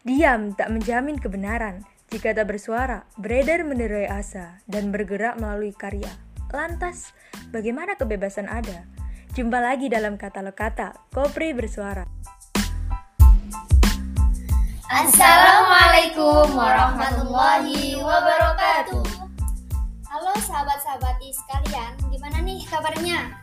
Diam tak menjamin kebenaran. Jika tak bersuara, beredar menerai asa dan bergerak melalui karya. Lantas, bagaimana kebebasan ada? Jumpa lagi dalam katalog kata Kopri Bersuara. Assalamualaikum warahmatullahi wabarakatuh. Halo sahabat-sahabati sekalian, gimana nih kabarnya?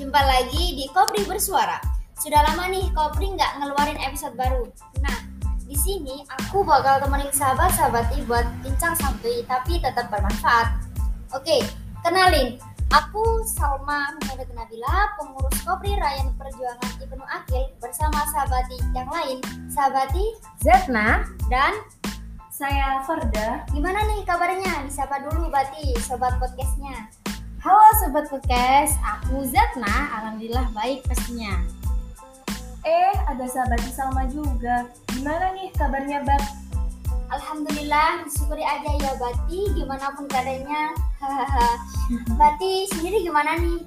Jumpa lagi di Kopri Bersuara. Sudah lama nih Kopri nggak ngeluarin episode baru. Nah, di sini aku bakal temenin sahabat-sahabati buat bincang santuy tapi tetap bermanfaat. Oke, kenalin. Aku Salma Muhammad Nabila, pengurus Kopri Rayan Perjuangan Ibnu Akil bersama sahabati yang lain, sahabati Zetna dan saya Farda. Gimana nih kabarnya? Disapa dulu Bati, sobat podcastnya. Halo sobat podcast, aku Zetna. Alhamdulillah baik pastinya. Eh, ada sahabat Salma juga. Gimana nih kabarnya, Bat? Alhamdulillah, syukuri aja ya Bati, gimana pun keadaannya. Bati sendiri gimana nih?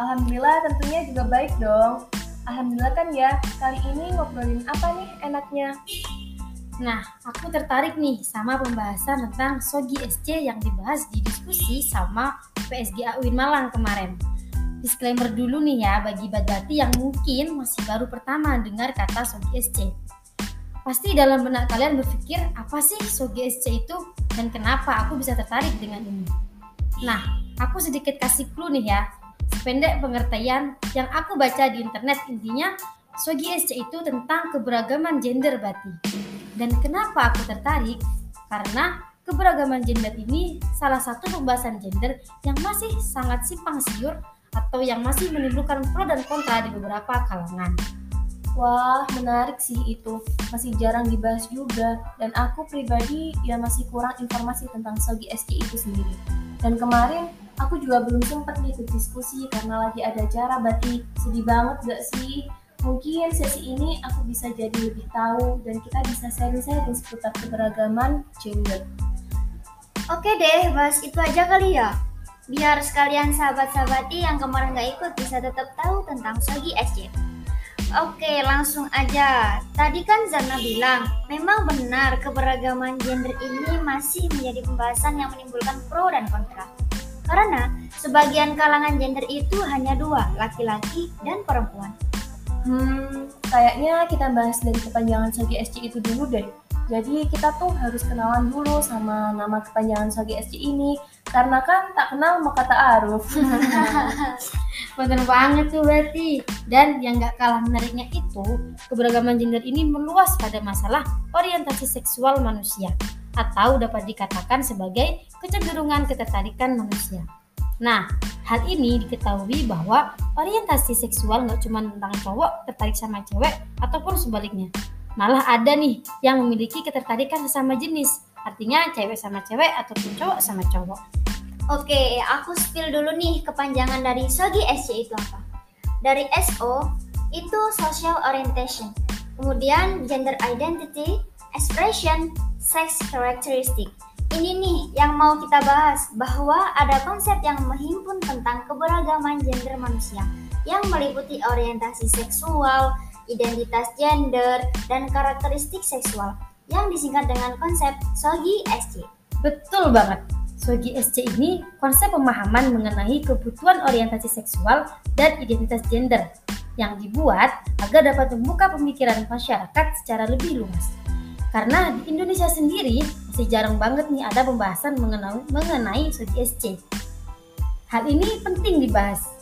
Alhamdulillah tentunya juga baik dong. Alhamdulillah kan ya, kali ini ngobrolin apa nih enaknya? Nah, aku tertarik nih sama pembahasan tentang Sogi SC yang dibahas di diskusi sama PSG Uin Malang kemarin. Disclaimer dulu nih ya bagi Badati yang mungkin masih baru pertama dengar kata Sogi SC. Pasti dalam benak kalian berpikir apa sih Sogi SC itu dan kenapa aku bisa tertarik dengan ini. Nah, aku sedikit kasih clue nih ya. Sependek pengertian yang aku baca di internet intinya Sogi SC itu tentang keberagaman gender Bati. Dan kenapa aku tertarik? Karena keberagaman gender ini salah satu pembahasan gender yang masih sangat simpang siur atau yang masih menimbulkan pro dan kontra di beberapa kalangan. Wah, menarik sih itu. Masih jarang dibahas juga. Dan aku pribadi ya masih kurang informasi tentang Sogi SC itu sendiri. Dan kemarin aku juga belum sempat nih ikut diskusi karena lagi ada acara Bati. Sedih banget gak sih? Mungkin sesi ini aku bisa jadi lebih tahu dan kita bisa sharing-sharing seputar keberagaman gender. Oke deh, bahas itu aja kali ya. Biar sekalian sahabat-sahabati yang kemarin gak ikut bisa tetap tahu tentang Sogi SC. Oke, langsung aja. Tadi kan Zana bilang, memang benar keberagaman gender ini masih menjadi pembahasan yang menimbulkan pro dan kontra. Karena sebagian kalangan gender itu hanya dua, laki-laki dan perempuan. Hmm, kayaknya kita bahas dari kepanjangan Sogi SC itu dulu deh. Jadi kita tuh harus kenalan dulu sama nama kepanjangan Sogi SC ini. Karena kan tak kenal maka tak aruf. Bener banget tuh berarti. Dan yang gak kalah menariknya itu, keberagaman gender ini meluas pada masalah orientasi seksual manusia. Atau dapat dikatakan sebagai kecenderungan ketertarikan manusia. Nah, hal ini diketahui bahwa orientasi seksual nggak cuma tentang cowok tertarik sama cewek ataupun sebaliknya. Malah ada nih yang memiliki ketertarikan sesama jenis. Artinya cewek sama cewek ataupun cowok sama cowok. Oke, aku spill dulu nih kepanjangan dari Sogi SC itu apa. Dari SO itu social orientation, kemudian gender identity, expression, sex characteristic. Ini nih yang mau kita bahas bahwa ada konsep yang menghimpun tentang keberagaman gender manusia yang meliputi orientasi seksual, identitas gender, dan karakteristik seksual yang disingkat dengan konsep Sogi SC. Betul banget. Sogi SC ini konsep pemahaman mengenai kebutuhan orientasi seksual dan identitas gender yang dibuat agar dapat membuka pemikiran masyarakat secara lebih luas. Karena di Indonesia sendiri masih jarang banget nih ada pembahasan mengenai, mengenai Sogi SC. Hal ini penting dibahas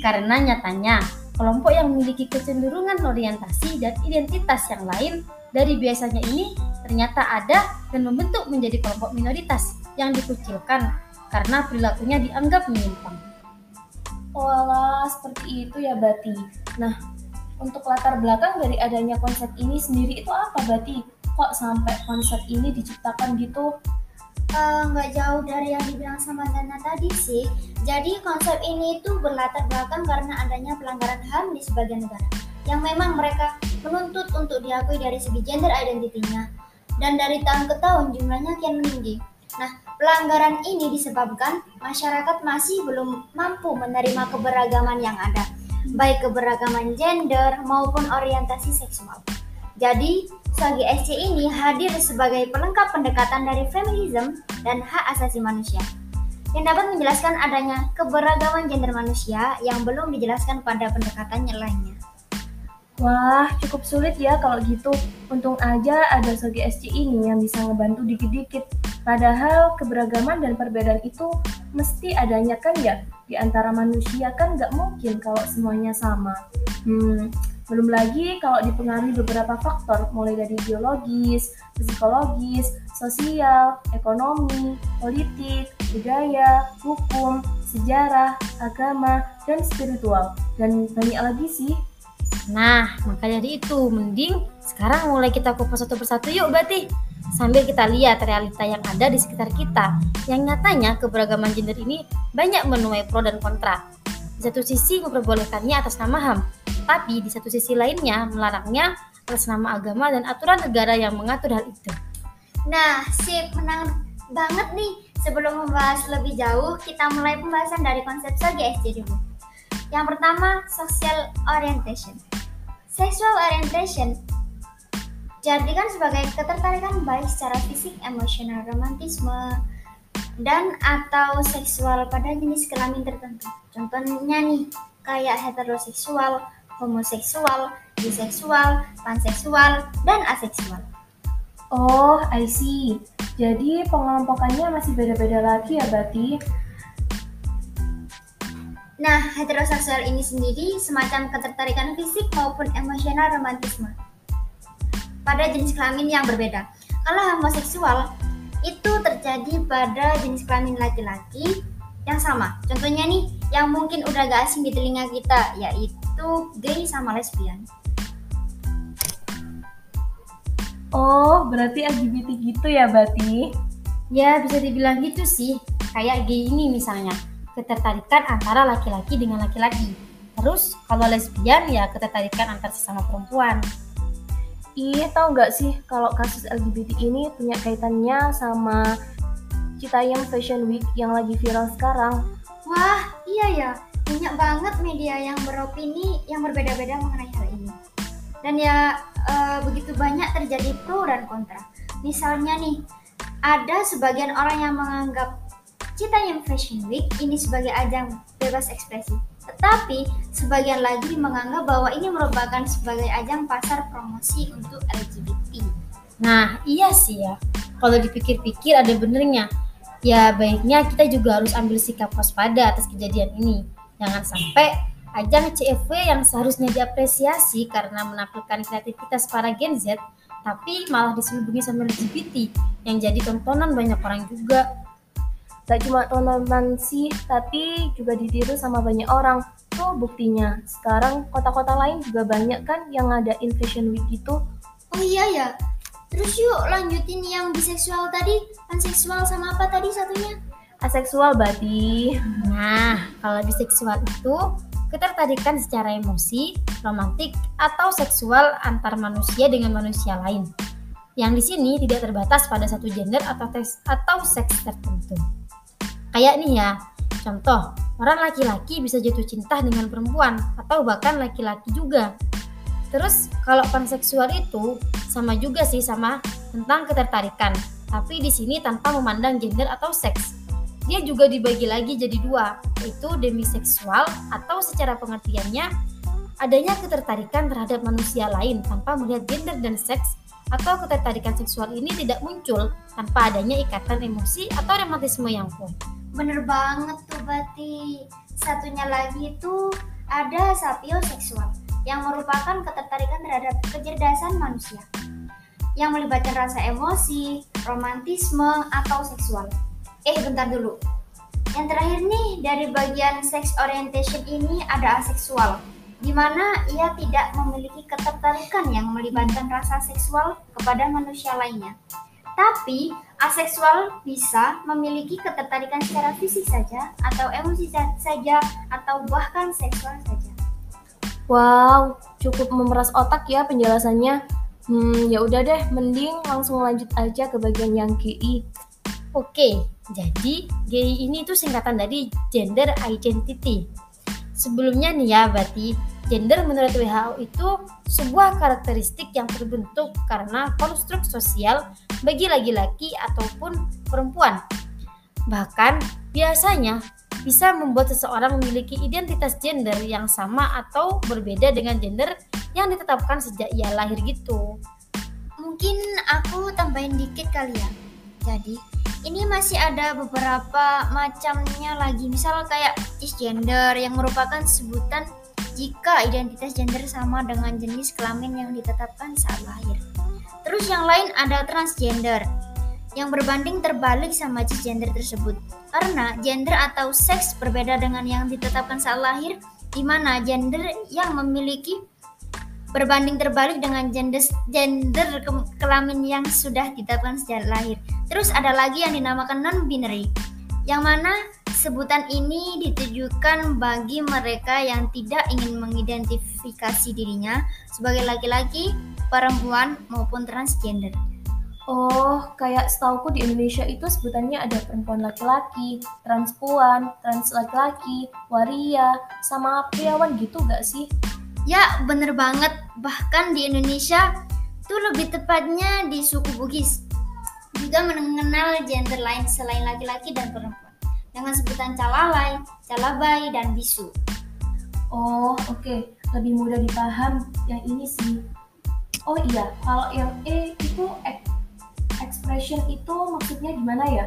karena nyatanya kelompok yang memiliki kecenderungan orientasi dan identitas yang lain dari biasanya ini ternyata ada dan membentuk menjadi kelompok minoritas yang dikucilkan karena perilakunya dianggap menyimpang. Walah, seperti itu ya Bati. Nah, untuk latar belakang dari adanya konsep ini sendiri itu apa Bati? Kok sampai konsep ini diciptakan gitu? Eh, nggak jauh dari yang dibilang sama Dana tadi sih. Jadi konsep ini itu berlatar belakang karena adanya pelanggaran HAM di sebagian negara yang memang mereka menuntut untuk diakui dari segi gender identity-nya dan dari tahun ke tahun jumlahnya kian meninggi. Nah, pelanggaran ini disebabkan masyarakat masih belum mampu menerima keberagaman yang ada, baik keberagaman gender maupun orientasi seksual. Jadi, Sogi SC ini hadir sebagai pelengkap pendekatan dari feminisme dan hak asasi manusia yang dapat menjelaskan adanya keberagaman gender manusia yang belum dijelaskan pada pendekatannya lainnya. Wah, cukup sulit ya kalau gitu. Untung aja ada Sogi SC ini yang bisa ngebantu dikit-dikit. Padahal keberagaman dan perbedaan itu mesti adanya kan ya? Di antara manusia kan nggak mungkin kalau semuanya sama. Hmm, belum lagi kalau dipengaruhi beberapa faktor, mulai dari biologis, psikologis, sosial, ekonomi, politik, budaya, hukum, sejarah, agama, dan spiritual. Dan banyak lagi sih Nah, maka dari itu, mending sekarang mulai kita kupas satu persatu yuk berarti. Sambil kita lihat realita yang ada di sekitar kita. Yang nyatanya keberagaman gender ini banyak menuai pro dan kontra. Di satu sisi memperbolehkannya atas nama HAM, tapi di satu sisi lainnya melarangnya atas nama agama dan aturan negara yang mengatur hal itu. Nah, sip, menang banget nih. Sebelum membahas lebih jauh, kita mulai pembahasan dari konsep SC dulu. Yang pertama, social orientation. Sexual orientation jadikan sebagai ketertarikan baik secara fisik, emosional, romantisme, dan atau seksual pada jenis kelamin tertentu. Contohnya nih, kayak heteroseksual, homoseksual, biseksual, panseksual, dan aseksual. Oh, I see. Jadi pengelompokannya masih beda-beda lagi ya, berarti? Nah, heteroseksual ini sendiri semacam ketertarikan fisik maupun emosional romantisme pada jenis kelamin yang berbeda. Kalau homoseksual itu terjadi pada jenis kelamin laki-laki yang sama. Contohnya nih, yang mungkin udah gak asing di telinga kita, yaitu gay sama lesbian. Oh, berarti LGBT gitu ya, berarti? Ya, bisa dibilang gitu sih. Kayak gay ini misalnya ketertarikan antara laki-laki dengan laki-laki. Terus kalau lesbian ya ketertarikan antar sesama perempuan. Ih, tau nggak sih kalau kasus LGBT ini punya kaitannya sama Citayam Fashion Week yang lagi viral sekarang? Wah, iya ya. Banyak banget media yang beropini yang berbeda-beda mengenai hal ini. Dan ya e, begitu banyak terjadi pro dan kontra. Misalnya nih, ada sebagian orang yang menganggap Citayam Fashion Week ini sebagai ajang bebas ekspresi. Tetapi sebagian lagi menganggap bahwa ini merupakan sebagai ajang pasar promosi untuk LGBT. Nah, iya sih ya. Kalau dipikir-pikir ada benernya. Ya baiknya kita juga harus ambil sikap waspada atas kejadian ini. Jangan sampai ajang CFW yang seharusnya diapresiasi karena menampilkan kreativitas para Gen Z, tapi malah diselubungi sama LGBT yang jadi tontonan banyak orang juga. Gak cuma tontonan sih, tapi juga ditiru sama banyak orang. Tuh buktinya, sekarang kota-kota lain juga banyak kan yang ada fashion week gitu. Oh iya ya, terus yuk lanjutin yang biseksual tadi, panseksual sama apa tadi satunya? Aseksual berarti. Nah, kalau biseksual itu ketertarikan secara emosi, romantik, atau seksual antar manusia dengan manusia lain. Yang di sini tidak terbatas pada satu gender atau, tes, atau seks tertentu. Kayak nih ya, contoh, orang laki-laki bisa jatuh cinta dengan perempuan atau bahkan laki-laki juga. Terus kalau panseksual itu sama juga sih sama tentang ketertarikan, tapi di sini tanpa memandang gender atau seks. Dia juga dibagi lagi jadi dua, yaitu demiseksual atau secara pengertiannya adanya ketertarikan terhadap manusia lain tanpa melihat gender dan seks atau ketertarikan seksual ini tidak muncul tanpa adanya ikatan emosi atau romantisme yang kuat. Bener banget tuh Bati. Satunya lagi itu ada sapioseksual yang merupakan ketertarikan terhadap kecerdasan manusia yang melibatkan rasa emosi, romantisme, atau seksual. Eh, bentar dulu. Yang terakhir nih, dari bagian sex orientation ini ada aseksual, di mana ia tidak memiliki ketertarikan yang melibatkan rasa seksual kepada manusia lainnya. Tapi aseksual bisa memiliki ketertarikan secara fisik saja atau emosi saja atau bahkan seksual saja. Wow, cukup memeras otak ya penjelasannya. Hmm, ya udah deh, mending langsung lanjut aja ke bagian yang GI. Oke, jadi GI ini tuh singkatan dari gender identity. Sebelumnya nih ya, berarti Gender menurut WHO itu sebuah karakteristik yang terbentuk karena konstruk sosial bagi laki-laki ataupun perempuan. Bahkan biasanya bisa membuat seseorang memiliki identitas gender yang sama atau berbeda dengan gender yang ditetapkan sejak ia lahir gitu. Mungkin aku tambahin dikit kali ya. Jadi, ini masih ada beberapa macamnya lagi. Misal kayak cisgender yang merupakan sebutan jika identitas gender sama dengan jenis kelamin yang ditetapkan saat lahir. Terus yang lain ada transgender yang berbanding terbalik sama cisgender tersebut. Karena gender atau seks berbeda dengan yang ditetapkan saat lahir, di mana gender yang memiliki berbanding terbalik dengan gender gender kelamin yang sudah ditetapkan sejak lahir. Terus ada lagi yang dinamakan non-binary, yang mana Sebutan ini ditujukan bagi mereka yang tidak ingin mengidentifikasi dirinya sebagai laki-laki, perempuan, maupun transgender. Oh, kayak setauku di Indonesia itu sebutannya ada perempuan laki-laki, transpuan, trans laki-laki, waria, sama priawan gitu gak sih? Ya, bener banget. Bahkan di Indonesia tuh lebih tepatnya di suku Bugis. Juga mengenal gender lain selain laki-laki dan perempuan dengan sebutan calalai, calabai, dan bisu. Oh, oke. Okay. Lebih mudah dipaham yang ini sih. Oh iya, kalau yang E itu expression itu maksudnya gimana ya?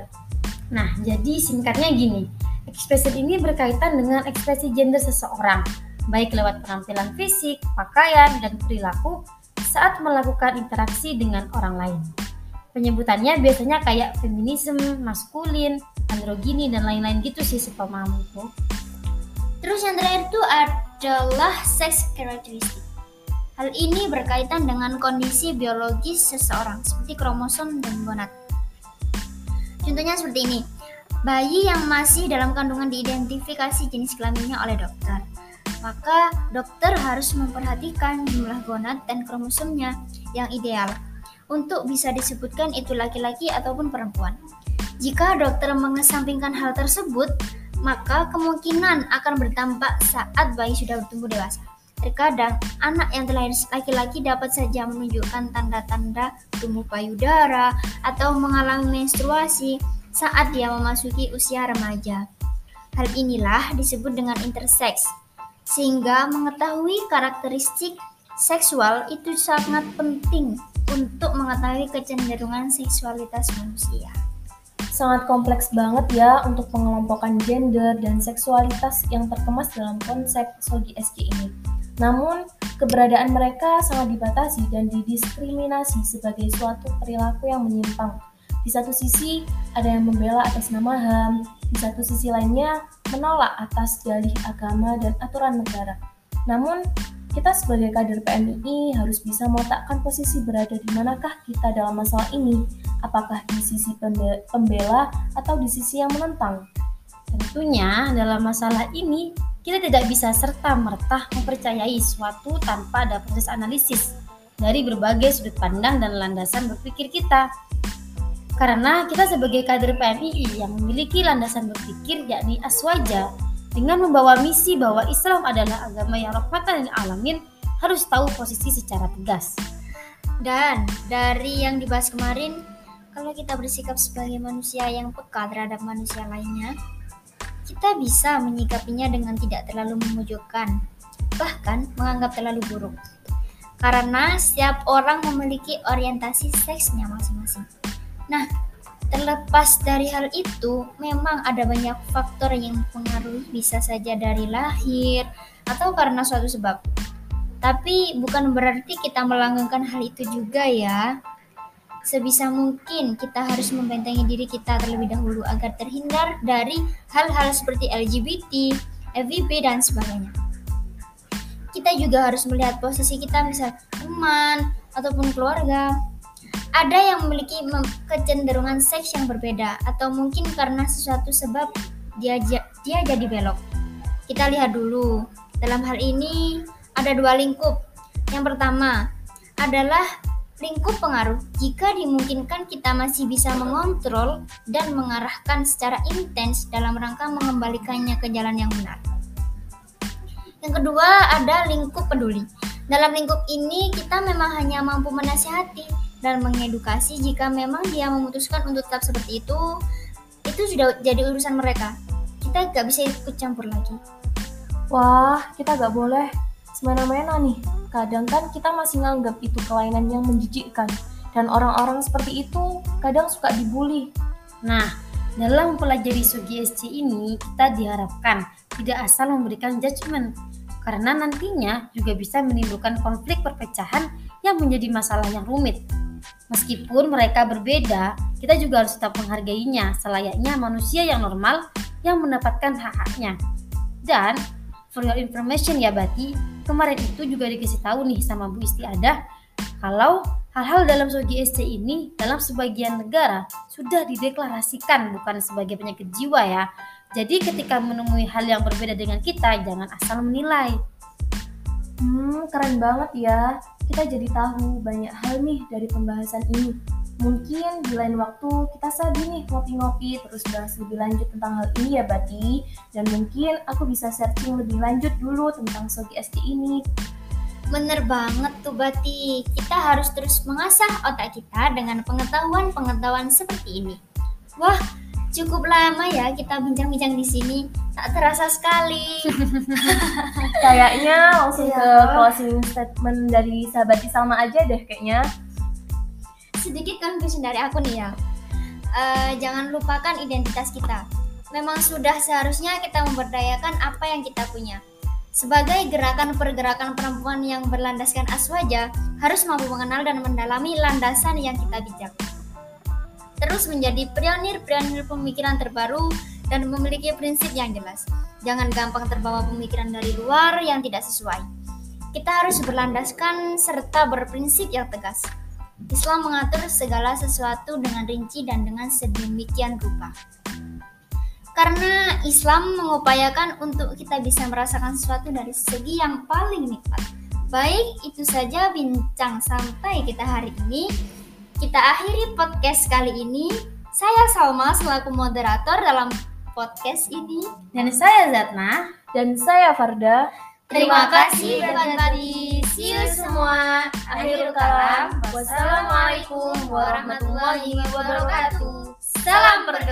Nah, jadi singkatnya gini. Expression ini berkaitan dengan ekspresi gender seseorang, baik lewat penampilan fisik, pakaian, dan perilaku saat melakukan interaksi dengan orang lain. Penyebutannya biasanya kayak feminisme, maskulin, androgini dan lain-lain gitu sih sepemahamanku. Terus yang terakhir itu adalah sex characteristic. Hal ini berkaitan dengan kondisi biologis seseorang seperti kromosom dan gonad. Contohnya seperti ini. Bayi yang masih dalam kandungan diidentifikasi jenis kelaminnya oleh dokter. Maka dokter harus memperhatikan jumlah gonad dan kromosomnya yang ideal untuk bisa disebutkan itu laki-laki ataupun perempuan. Jika dokter mengesampingkan hal tersebut, maka kemungkinan akan berdampak saat bayi sudah bertumbuh dewasa. Terkadang, anak yang terlahir laki-laki dapat saja menunjukkan tanda-tanda tumbuh payudara atau mengalami menstruasi saat dia memasuki usia remaja. Hal inilah disebut dengan intersex, sehingga mengetahui karakteristik seksual itu sangat penting untuk mengetahui kecenderungan seksualitas manusia sangat kompleks banget ya untuk pengelompokan gender dan seksualitas yang terkemas dalam konsep Sogi SG ini. Namun, keberadaan mereka sangat dibatasi dan didiskriminasi sebagai suatu perilaku yang menyimpang. Di satu sisi, ada yang membela atas nama HAM, di satu sisi lainnya menolak atas dalih agama dan aturan negara. Namun, kita sebagai kader PMI harus bisa meletakkan posisi berada di manakah kita dalam masalah ini, apakah di sisi pembela atau di sisi yang menentang. Tentunya dalam masalah ini kita tidak bisa serta-merta mempercayai suatu tanpa ada proses analisis dari berbagai sudut pandang dan landasan berpikir kita. Karena kita sebagai kader PMI yang memiliki landasan berpikir yakni aswaja dengan membawa misi bahwa Islam adalah agama yang rahmatan dan alamin harus tahu posisi secara tegas. Dan dari yang dibahas kemarin, kalau kita bersikap sebagai manusia yang peka terhadap manusia lainnya, kita bisa menyikapinya dengan tidak terlalu memojokkan, bahkan menganggap terlalu buruk. Karena setiap orang memiliki orientasi seksnya masing-masing. Nah, Terlepas dari hal itu, memang ada banyak faktor yang mempengaruhi bisa saja dari lahir atau karena suatu sebab. Tapi bukan berarti kita melanggengkan hal itu juga ya. Sebisa mungkin kita harus membentengi diri kita terlebih dahulu agar terhindar dari hal-hal seperti LGBT, FVP, dan sebagainya. Kita juga harus melihat posisi kita misal teman ataupun keluarga ada yang memiliki kecenderungan seks yang berbeda atau mungkin karena sesuatu sebab dia dia jadi belok. Kita lihat dulu. Dalam hal ini ada dua lingkup. Yang pertama adalah lingkup pengaruh. Jika dimungkinkan kita masih bisa mengontrol dan mengarahkan secara intens dalam rangka mengembalikannya ke jalan yang benar. Yang kedua ada lingkup peduli. Dalam lingkup ini kita memang hanya mampu menasihati dan mengedukasi jika memang dia memutuskan untuk tetap seperti itu, itu sudah jadi urusan mereka. Kita gak bisa ikut campur lagi. Wah, kita gak boleh semena-mena nih. Kadang kan kita masih nganggap itu kelainan yang menjijikkan. Dan orang-orang seperti itu kadang suka dibully. Nah, dalam mempelajari SC ini, kita diharapkan tidak asal memberikan judgement, karena nantinya juga bisa menimbulkan konflik perpecahan yang menjadi masalah yang rumit. Meskipun mereka berbeda, kita juga harus tetap menghargainya selayaknya manusia yang normal yang mendapatkan hak-haknya. Dan for your information ya Bati, kemarin itu juga dikasih tahu nih sama Bu Istiadah kalau hal-hal dalam Sogi SC ini dalam sebagian negara sudah dideklarasikan bukan sebagai penyakit jiwa ya. Jadi ketika menemui hal yang berbeda dengan kita, jangan asal menilai. Hmm, keren banget ya. Kita jadi tahu banyak hal nih dari pembahasan ini. Mungkin di lain waktu kita sabi nih ngopi-ngopi terus bahas lebih lanjut tentang hal ini ya Bati. Dan mungkin aku bisa searching lebih lanjut dulu tentang Sogi ST ini. Bener banget tuh Bati, kita harus terus mengasah otak kita dengan pengetahuan-pengetahuan seperti ini. Wah, cukup lama ya kita bincang-bincang di sini. Tak terasa sekali. Kayaknya langsung ke Iya. closing statement dari sahabat Salma aja deh kayaknya. Sedikit conclusion dari aku nih ya. Eh, jangan lupakan identitas kita. Memang sudah seharusnya kita memberdayakan apa yang kita punya. Sebagai gerakan pergerakan perempuan yang berlandaskan aswaja, harus mampu mengenal dan mendalami landasan yang kita bijak. Terus menjadi pionir-pionir pemikiran terbaru dan memiliki prinsip yang jelas. Jangan gampang terbawa pemikiran dari luar yang tidak sesuai. Kita harus berlandaskan serta berprinsip yang tegas. Islam mengatur segala sesuatu dengan rinci dan dengan sedemikian rupa. Karena Islam mengupayakan untuk kita bisa merasakan sesuatu dari segi yang paling nikmat. Baik, itu saja bincang santai kita hari ini. Kita akhiri podcast kali ini. Saya Salma selaku moderator dalam podcast ini. Dan saya Zatna, Dan saya Farda. Terima kasih Bati. See you semua. Akhirul kalam. Wassalamualaikum warahmatullahi wabarakatuh. Salam berkah.